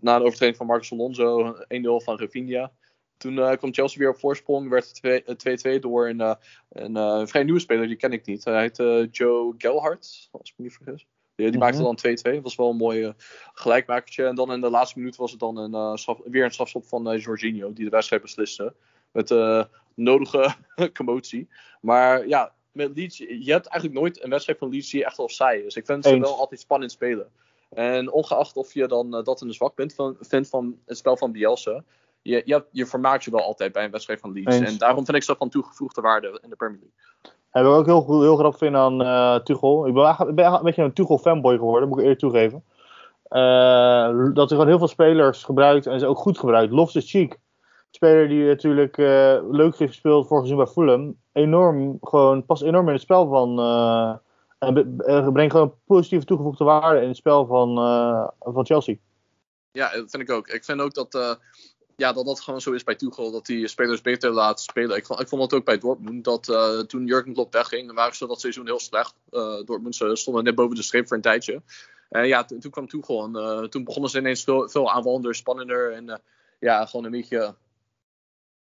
na de overtreding van Marcus Alonso, 1-0 van Rafinha. Toen kwam Chelsea weer op voorsprong, werd het 2-2 door een, een vrij nieuwe speler, die ken ik niet. Hij heet Joe Gelhardt, als ik me niet vergis. Die, die maakte dan 2-2. Dat was wel een mooi gelijkmakertje. En dan in de laatste minuut was het dan een, straf, weer een strafschop van Jorginho, die de wedstrijd besliste. Met nodige commotie. Maar ja, met Leeds, je hebt eigenlijk nooit een wedstrijd van Leeds die echt saai is. Ik vind ze wel altijd spannend spelen. En ongeacht of je dan uh, dat een zwak punt van, vindt van het spel van Bielsa, je, je, je vermaakt je wel altijd bij een wedstrijd van Leeds. Eens. En daarom vind ik ze van toegevoegde waarde in de Premier League. En wat ik ook heel, heel grappig vind aan uh, Tuchel, ik ben, ik ben een beetje een Tuchel fanboy geworden, moet ik eerlijk toegeven. Uh, dat hij gewoon heel veel spelers gebruikt en ze ook goed gebruikt. Loftus Cheek, speler die natuurlijk uh, leuk heeft gespeeld vorig seizoen bij Fulham. Enorm, gewoon, past enorm in het spel van. Uh, en brengt gewoon positieve toegevoegde waarde in het spel van, van Chelsea. Ja, dat vind ik ook. Ik vind ook dat, ja, dat dat gewoon zo is bij Tuchel. Dat die spelers beter laat spelen. Ik vond, ik vond het ook bij Dortmund. Dat toen Jurgen Klopp wegging, waren ze dat seizoen heel slecht. Dortmund stonden net boven de streep voor een tijdje. En ja, toen kwam Tuchel. En toen begonnen ze ineens veel, veel aanvallender, spannender. En ja, gewoon een beetje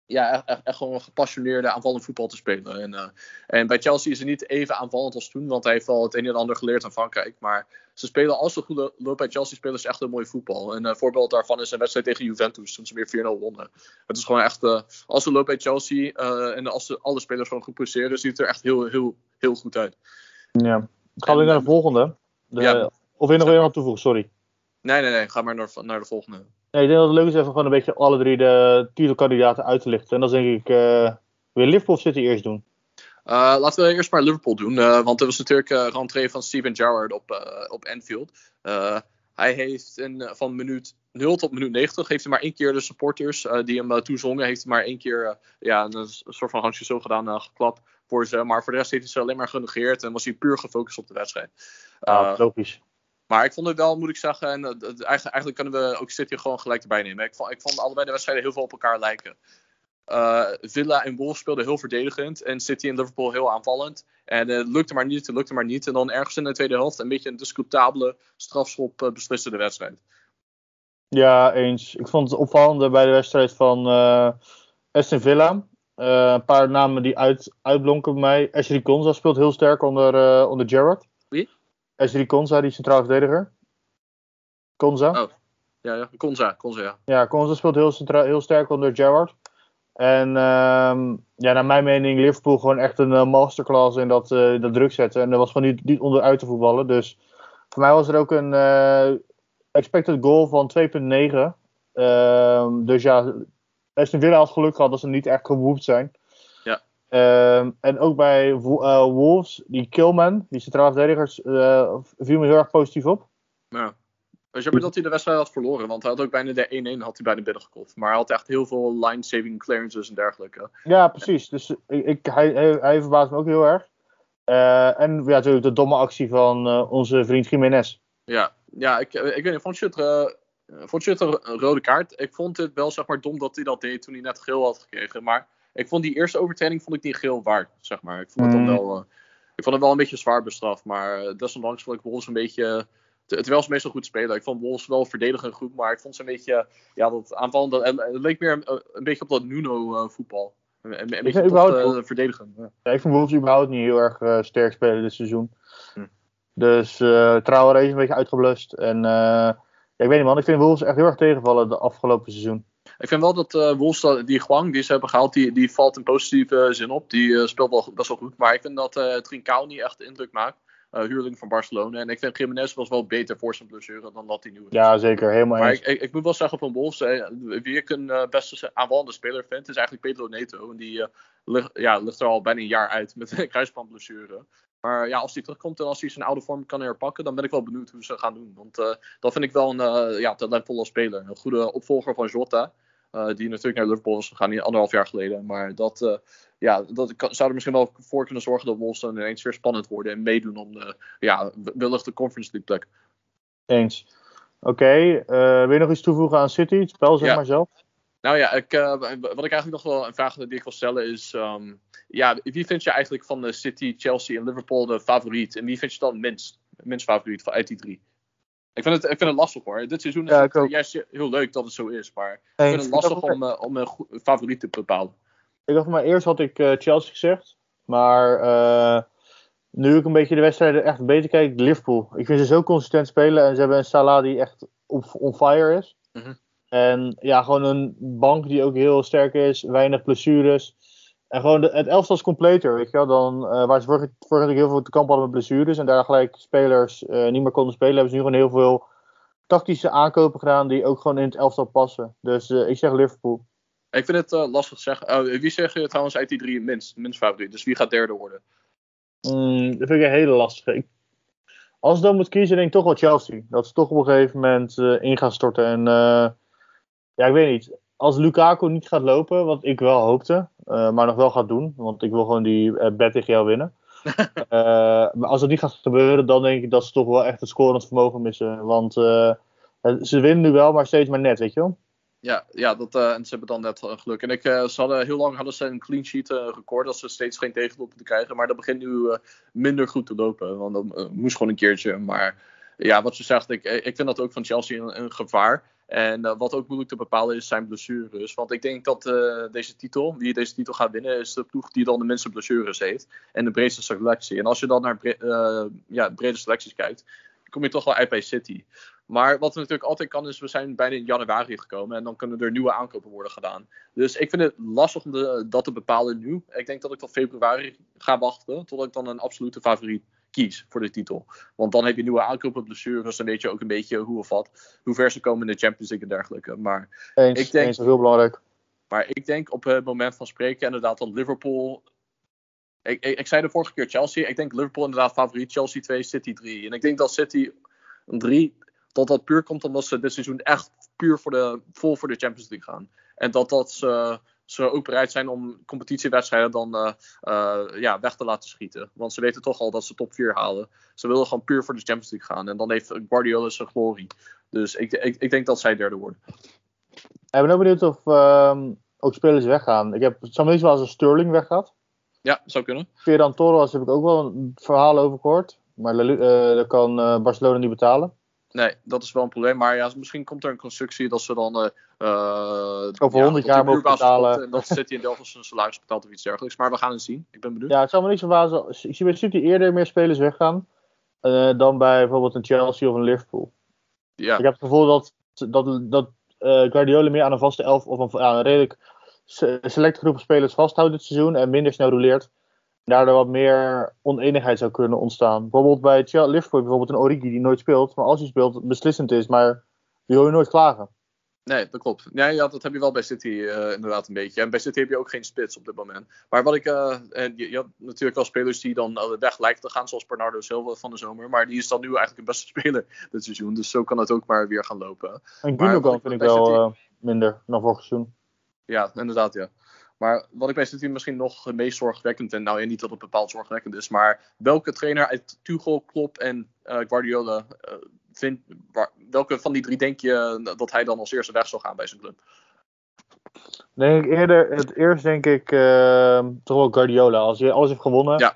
ja, echt, echt, gewoon een gepassioneerde aanvallend voetbal te spelen. En, uh, en bij Chelsea is het niet even aanvallend als toen, want hij heeft wel het een en ander geleerd aan Frankrijk. Maar ze spelen, als ze goed lopen bij Chelsea, spelen ze echt een mooi voetbal. En een uh, voorbeeld daarvan is een wedstrijd tegen Juventus, toen ze weer 4-0 wonnen. Het is gewoon echt, uh, als ze lopen bij Chelsea en als ze, alle spelers gewoon goed presteren, ziet het er echt heel, heel, heel goed uit. Ja, gaan we naar de volgende. De, ja. Of wil je nog weer aan toevoegen, sorry. Nee, nee, nee. Ga maar naar, naar de volgende. Nee, ik denk dat het leuk is even gewoon een beetje alle drie de titelkandidaten uit te lichten. En dan denk ik, uh, wil Liverpool City eerst doen? Uh, laten we eerst maar Liverpool doen. Uh, want er was natuurlijk uh, rentree van Steven Gerrard op, op Anfield. hij heeft in, van minuut 0 tot minuut 90 heeft hij maar één keer de supporters die hem toezongen, heeft hij maar één keer ja, een, soort van handje zo gedaan, geklapt voor ze. Maar voor de rest heeft hij ze alleen maar genegeerd en was hij puur gefocust op de wedstrijd. Ja, logisch. Maar ik vond het wel, moet ik zeggen, en eigenlijk, eigenlijk kunnen we ook City gewoon gelijk erbij nemen. Ik vond, ik vond allebei de wedstrijden heel veel op elkaar lijken. Uh, Villa en Wolves speelden heel verdedigend en City en Liverpool heel aanvallend. En het uh, lukte maar niet, het lukte maar niet. En dan ergens in de tweede helft een beetje een discutabele strafschop besliste de wedstrijd. Ja, eens. Ik vond het opvallende bij de wedstrijd van Aston Villa. een paar namen die uit, uitblonken bij mij. Ashley Konza speelt heel sterk onder, onder Gerrard. Ashley Konza, die centraal verdediger. Konza. Oh, ja, ja. Konza, Konza, ja. Ja, Konza speelt heel, centraal, heel sterk onder Gerrard. En uh, ja, naar mijn mening, Liverpool gewoon echt een uh, masterclass in dat, uh, dat druk zetten. En er was gewoon niet, niet onderuit te voetballen. Dus voor mij was er ook een uh, expected goal van 2,9. Ehm, dus ja, Aston Villa had geluk gehad dat ze niet echt gewoept zijn. Ehm, en ook bij Wolves, die Killman, die centraal verdedigers, viel me heel erg positief op. Ja. Het jammer dat hij de wedstrijd had verloren, want hij had ook bijna de 1-1 had hij bijna binnengekocht. Maar hij had echt heel veel line-saving clearances en dergelijke. Ja, precies. Dus ik, hij, hij, hij verbaast me ook heel erg. Uh, en ja, natuurlijk de domme actie van onze vriend Jiménez. Ja, ja ik, ik weet niet, vond je het, vond je het een rode kaart? Ik vond het wel zeg maar dom dat hij dat deed toen hij net geel had gekregen. Maar ik vond die eerste overtreding vond ik niet geel waard, zeg maar. Ik vond het dan wel, ik vond het wel een beetje zwaar bestraft. Maar desondanks vond ik Wolves een beetje Terwijl ze meestal goed spelen. Ik vond Wolves wel verdedigend goed, maar ik vond ze een beetje, ja, dat aanvallen, dat, het leek meer een, een beetje op dat Nuno-voetbal. een, een beetje uh, verdedigen. Ja. ja. ik vond Wolves überhaupt niet heel erg uh, sterk spelen dit seizoen. Hm. Dus uh, Traoré is een beetje uitgeblust. En ja, ik weet niet man, ik vind Wolves echt heel erg tegenvallen de afgelopen seizoen. Ik vind wel dat uh, Wolves, die Guang die ze hebben gehaald, die, die valt in positieve zin op. Die speelt wel best wel goed. Maar ik vind dat uh, Trincao niet echt indruk maakt uh, huurling van Barcelona. En ik vind Jiménez was wel beter voor zijn blessure dan dat hij nu is. Ja, zeker. Helemaal Maar ik, ik, ik, moet wel zeggen van Wolves, eh, wie ik een uh, beste aanvallende speler vind, is eigenlijk Pedro Neto. En die ligt, ja, ligt er al bijna een jaar uit met een kruisbandblessure. Maar ja, als hij terugkomt en als hij zijn oude vorm kan herpakken, dan ben ik wel benieuwd hoe ze gaan doen. Want dat vind ik wel een ja, talentvolle speler. Een goede opvolger van Jota. Die natuurlijk naar Liverpool is gegaan, anderhalf jaar geleden. Maar dat, ja, dat zou er misschien wel voor kunnen zorgen dat Wolves dan ineens weer spannend worden en meedoen om de, ja, wellicht de Conference League plek. Eens. Oké, okay, uh, wil je nog iets toevoegen aan City, het spel zeg ja. maar zelf? Nou ja, ik, uh, wat ik eigenlijk nog wel een vraag die ik wil stellen is, um, ja, wie vind je eigenlijk van de City, Chelsea en Liverpool de favoriet? En wie vind je dan minst, minst favoriet van uit die drie? Ik vind, het, ik vind het lastig hoor. Dit seizoen is ja, het juist heel leuk dat het zo is. Maar ik vind het lastig om, uh, om een favoriet te bepalen. Ik dacht maar eerst had ik uh, Chelsea gezegd. Maar uh, nu ik een beetje de wedstrijden echt beter kijk, Liverpool. Ik vind ze zo consistent spelen. En ze hebben een Salah die echt op, on fire is. Mm -hmm. En ja, gewoon een bank die ook heel sterk is. Weinig blessures. En gewoon de, het elftal is completer, weet je wel. Dan, uh, waar ze vorig, vorig heel veel te kamp hadden met blessures. En daar gelijk spelers niet meer konden spelen. Hebben ze nu gewoon heel veel tactische aankopen gedaan. Die ook gewoon in het elftal passen. Dus ik zeg Liverpool. Ik vind het uh, lastig te zeggen. Uh, wie zeg je trouwens uit die drie minst, minst favoriet? Dus wie gaat derde worden? Mm, dat vind ik een hele lastige. Ik, als ik dan moet kiezen, denk ik toch wel Chelsea. Dat ze toch op een gegeven moment uh, in gaan storten. En ja, ik weet niet. Als Lukaku niet gaat lopen, wat ik wel hoopte, maar nog wel gaat doen. Want ik wil gewoon die bet tegen jou winnen. maar als dat niet gaat gebeuren, dan denk ik dat ze toch wel echt het scorend vermogen missen. Want ze winnen nu wel, maar steeds maar net, weet je wel. Ja, ja dat, uh, en ze hebben dan net uh, geluk. En ik, uh, ze hadden, heel lang hadden ze een clean sheet record dat ze steeds geen tegendoelpunten te krijgen. Maar dat begint nu minder goed te lopen. Want dat moest gewoon een keertje. Maar ja, wat ze zegt, ik, ik vind dat ook van Chelsea een, gevaar. En wat ook moeilijk te bepalen is zijn blessures. Want ik denk dat deze titel, wie deze titel gaat winnen, is de ploeg die dan de minste blessures heeft. En de breedste selectie. En als je dan naar ja, brede selecties kijkt, kom je toch wel uit bij City. Maar wat natuurlijk altijd kan is, we zijn bijna in januari gekomen en dan kunnen er nieuwe aankopen worden gedaan. Dus ik vind het lastig om de, dat te bepalen nu. Ik denk dat ik tot februari ga wachten, totdat ik dan een absolute favoriet kies voor de titel. Want dan heb je nieuwe aankopen, blessures. Dan weet je ook een beetje hoe of wat. Hoe ver ze komen in de Champions League en dergelijke. Maar Eens, ik denk, eens, heel belangrijk. maar ik denk op het moment van spreken inderdaad dat Liverpool. Ik, ik, ik zei de vorige keer Chelsea. Ik denk Liverpool inderdaad favoriet. Chelsea 2, City 3. En ik denk dat City 3. Dat dat puur komt omdat ze dit seizoen echt puur voor de, vol voor de Champions League gaan. En dat, dat ze, ze ook bereid zijn om competitiewedstrijden dan eh, eh, ja, weg te laten schieten. Want ze weten toch al dat ze top 4 halen. Ze willen gewoon puur voor de Champions League gaan. En dan heeft Guardiola zijn glorie. Dus ik, ik, ik denk dat zij derde worden. Ik ben ook benieuwd of ehm, ook spelers weggaan. Ik heb zo'n wel als een Sterling weggaat. Ja, zou kunnen. Ferran Torres heb ik ook wel een verhaal over gehoord. Maar eh, dat kan Barcelona niet betalen. Nee, dat is wel een probleem. Maar ja, misschien komt er een constructie dat ze dan. eh, Over 100 dat jaar mogen betalen. En dat City in Delft zijn salaris betaalt of iets dergelijks. Maar we gaan het zien. Ik ben benieuwd. Ja, het zou me niet verbazen. Ik zie bij City eerder meer spelers weggaan. eh, dan bij bijvoorbeeld een Chelsea of een Liverpool. Ja, Ik heb het gevoel dat, dat, dat Guardiola meer aan een vaste elf of een, aan een redelijk se- selecte groep spelers vasthoudt dit seizoen en minder snel rouleert. Daardoor wat meer oneenigheid zou kunnen ontstaan. Bijvoorbeeld bij Chelsea, Liverpool bijvoorbeeld een Origi die nooit speelt, maar als hij speelt beslissend is, maar die hoor je nooit klagen. nee, dat klopt. Ja, ja, dat heb je wel bij City eh, inderdaad een beetje. En bij City heb je ook geen spits op dit moment. Maar wat ik. en je, je had natuurlijk wel spelers die dan eh, weg lijken te gaan, zoals Bernardo Silva van de zomer. Maar die is dan nu eigenlijk een beste speler dit seizoen. Dus zo kan het ook maar weer gaan lopen. En Gundogan vind ik wel City- minder dan vorig seizoen. Ja, inderdaad, ja. Maar wat ik bij City misschien nog het meest zorgwekkend, en nou ja, niet dat het bepaald zorgwekkend is, maar welke trainer uit Tuchel, Klopp en eh, Guardiola eh, vindt, waar- welke van die drie denk je eh, dat hij dan als eerste weg zal gaan bij zijn club? Denk ik eerder, het eerst denk ik toch wel Guardiola. Als hij alles heeft gewonnen, Ja,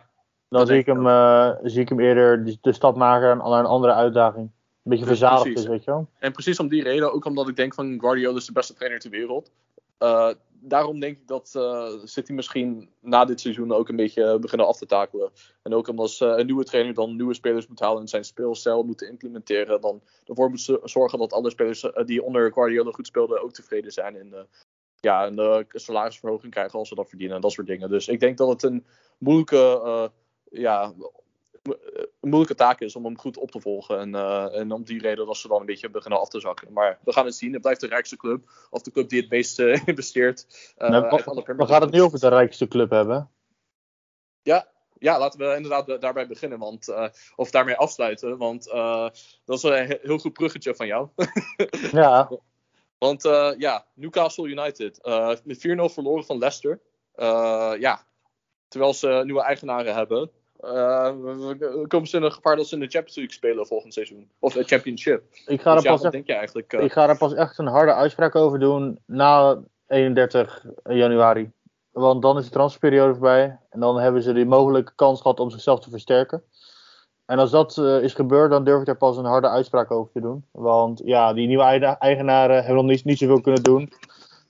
dan zie ik, hem, zie ik hem eerder de, de stap maken naar een andere uitdaging. Een beetje verzadigd is, weet je wel. En precies om die reden, ook omdat ik denk van Guardiola is de beste trainer ter wereld. Eh, daarom denk ik dat eh, City misschien na dit seizoen ook een beetje beginnen af te takelen. En ook omdat ze een nieuwe trainer dan nieuwe spelers moet halen en zijn speelstijl moeten implementeren. Dan ervoor moet zorgen dat alle spelers eh, die onder Guardiola goed speelden ook tevreden zijn. En eh, ja, een eh, salarisverhoging krijgen als ze dat verdienen en dat soort dingen. Dus ik denk dat het een moeilijke, eh, ja, een moeilijke taak is om hem goed op te volgen. En, eh, en om die reden dat ze dan een beetje beginnen af te zakken. Maar we gaan het zien. Het blijft de rijkste club. Of de club die het meest eh, investeert. eh, Nou, we, gaan het nu over de rijkste club hebben. Ja, ja, laten we inderdaad da- daarbij beginnen. Want, eh, of daarmee afsluiten. Want eh, dat is een he- heel goed bruggetje van jou. Ja, Want eh, ja, Newcastle United. eh met 4-0 verloren van Leicester. Eh, ja, terwijl ze nieuwe eigenaren hebben. We- we- komen ze in een gevaar dat ze in de Champions League spelen volgend seizoen. Of de Championship. ik ga, Dus er ja, pas echt, denk je eigenlijk? eh? ik ga er pas echt een harde uitspraak over doen na 31 januari. Want dan is de transferperiode voorbij. En dan hebben ze die mogelijke kans gehad om zichzelf te versterken. En als dat eh, is gebeurd, dan durf ik er pas een harde uitspraak over te doen. Want ja, die nieuwe eigenaren hebben nog niet, niet zoveel kunnen doen.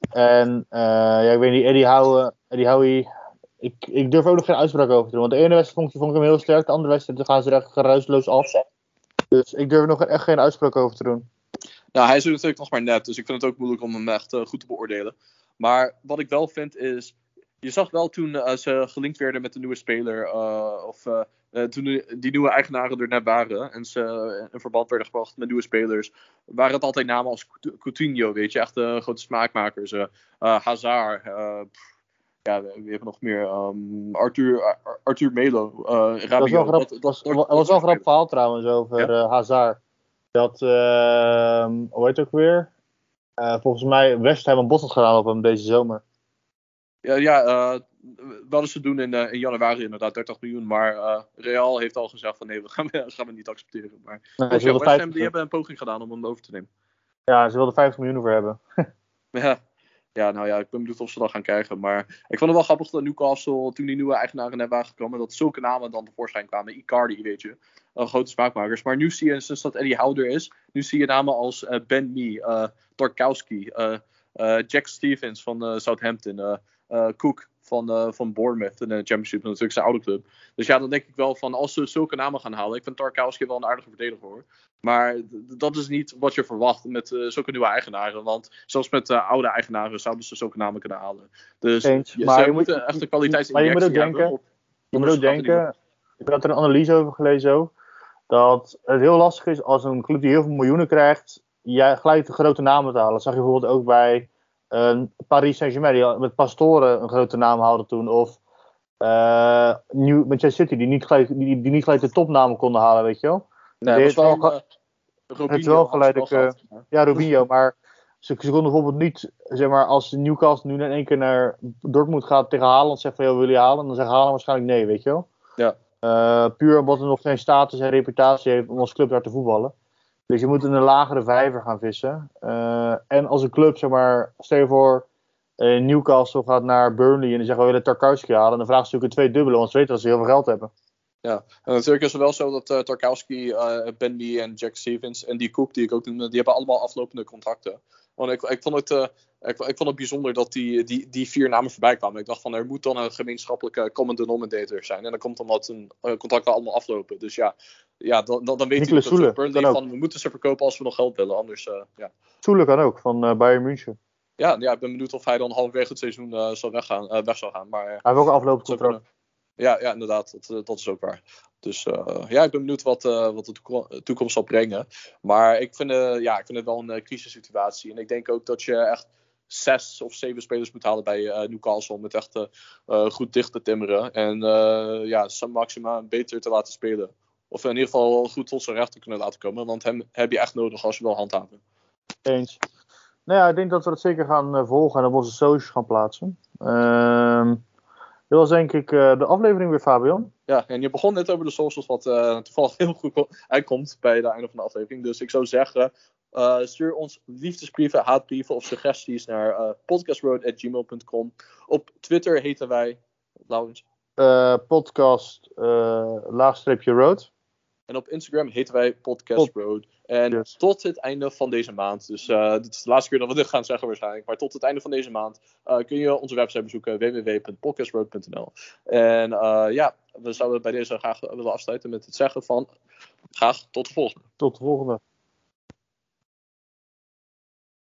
En ja, ik weet niet, Eddie Howe, Eddie Howie, ik, ik durf ook nog geen uitspraak over te doen. Want de ene wedstrijd vond, ik- vond ik hem heel sterk, de andere wedstrijd gaan ze er echt geruisloos af. Dus ik durf er nog echt geen uitspraak over te doen. Nou, hij is er natuurlijk nog maar net, dus ik vind het ook moeilijk om hem echt eh, goed te beoordelen. Maar wat ik wel vind is, je zag wel toen eh, ze gelinkt werden met de nieuwe speler, eh, of toen die, nieuwe eigenaren er net waren en ze in verband werden gebracht met nieuwe spelers, waren het altijd namen als Couti- Coutinho, weet je, echt grote smaakmakers. Hazard, pff, ja, we, we hebben nog meer, ehm, Arthur, Ar- Arthur Melo, eh Dat was wel, grap, Dat- dat- was, dat- was, dat was wel een grappig verhaal trouwens over eh Hazard. Dat, ehm hoe heet het ook weer? Eh, volgens mij West Ham een had gedaan op hem deze zomer. Ja, ja wat is ze doen in, in januari inderdaad, 30 miljoen. Maar Real heeft al gezegd van nee, we gaan, gaan we niet accepteren. Maar Nee, ja, West Ham 50, die hebben een poging gedaan om hem over te nemen. ja, ze wilden 50 miljoen voor hebben. Ja, ja, nou ja, ik ben benieuwd of ze dat gaan krijgen. Maar ik vond het wel grappig dat Newcastle, toen die nieuwe eigenaren net waren gekomen, dat zulke namen dan tevoorschijn kwamen. Icardi, weet je. Eh, grote smaakmakers. Maar nu zie je, sinds dat Eddie Houder is, nu zie je namen als eh, Ben Mee, Tarkowski, eh, eh, Jack Stevens van Southampton, Cook van, eh, van Bournemouth in de Championship, natuurlijk zijn oude club. Dus ja, dan denk ik wel van, als ze zulke namen gaan halen, ik vind Tarkowski wel een aardige verdediger hoor. Maar dat is niet wat je verwacht met eh, zulke nieuwe eigenaren. Want zelfs met eh, oude eigenaren zouden ze zulke namen kunnen halen. Dus Eens, je- maar je moeten moet- echt een kwaliteitsinjectie maar je moet ook hebben denken- op- Je moet op ook een schatting. denken, ik had er een analyse over gelezen ook. Dat het heel lastig is als een club die heel veel miljoenen krijgt, jij gelijk de grote namen te halen. Dat zag je bijvoorbeeld ook bij uh, Paris Saint-Germain, die met Pastoren een grote naam hadden toen. Of uh, New, Manchester City, die niet, gelijk, die, die niet gelijk de topnamen konden halen, weet je wel. Nee, dat was wel, uh, het wel gelijk, uh, ja, Robinho, maar ze, ze konden bijvoorbeeld niet, zeg maar, als Newcastle nu in één keer naar Dortmund gaat tegen Haaland, zegt van, joh, wil je halen? Dan zegt Haaland waarschijnlijk nee, weet je wel. Ja. Puur omdat hij nog geen status en reputatie heeft om als club daar te voetballen. Dus je moet in een lagere vijver gaan vissen. Uh, en als een club, zeg maar, stel je voor, uh, Newcastle gaat naar Burnley en die zeggen we willen Tarkowski halen. Dan vragen ze natuurlijk een twee dubbele, want ze weten dat ze heel veel geld hebben. Ja, en natuurlijk is het wel zo dat uh, Tarkowski, uh, en Jack Stevens en die Cook die ik ook noemde, die hebben allemaal aflopende contracten. Want ik, ik, vond het, ik, ik, vond het bijzonder dat die, die, die vier namen voorbij kwamen. Ik dacht van er moet dan een gemeenschappelijke common denominator zijn. En dan komt omdat hun contracten allemaal aflopen. Dus ja, ja dan, dan, dan weet je dat Burnley van we moeten ze verkopen als we nog geld willen. Anders, ja. Soele kan ook, van Bayern München. Ja, ja, ik ben benieuwd of hij dan halverwege het seizoen zal weggaan, weg zal gaan. Maar, hij heeft ook een aflopend contract. Ja, ja, inderdaad. Dat, dat is ook waar. Dus uh, ja, ik ben benieuwd wat, uh, wat de toekomst zal brengen. Maar ik vind, uh, ja, ik vind het wel een crisissituatie. En ik denk ook dat je echt zes of zeven spelers moet halen bij Newcastle. Om het echt goed dicht te timmeren. En ja, Sam Maxima beter te laten spelen. Of in ieder geval goed tot zijn recht te kunnen laten komen. Want hem heb je echt nodig als je wil handhaven. Eens. Nou ja, ik denk dat we dat zeker gaan volgen en op onze socials gaan plaatsen. Ehm dit was denk ik de aflevering weer, Fabian. Ja, en je begon net over de socials, wat uh, toevallig heel goed uitkomt bij het einde van de aflevering. Dus ik zou zeggen, uh, stuur ons liefdesbrieven, haatbrieven of suggesties naar podcastroad.gmail.com. Op Twitter heten wij, Laurens? podcast laagstreepje road. En op Instagram heten wij Podcast Road. En yes. tot het einde van deze maand, dus dit is de laatste keer dat we dit gaan zeggen waarschijnlijk, maar tot het einde van deze maand kun je onze website bezoeken www.podcastroad.nl. En ja, we zouden bij deze graag willen afsluiten met het zeggen van graag tot de volgende. Tot de volgende.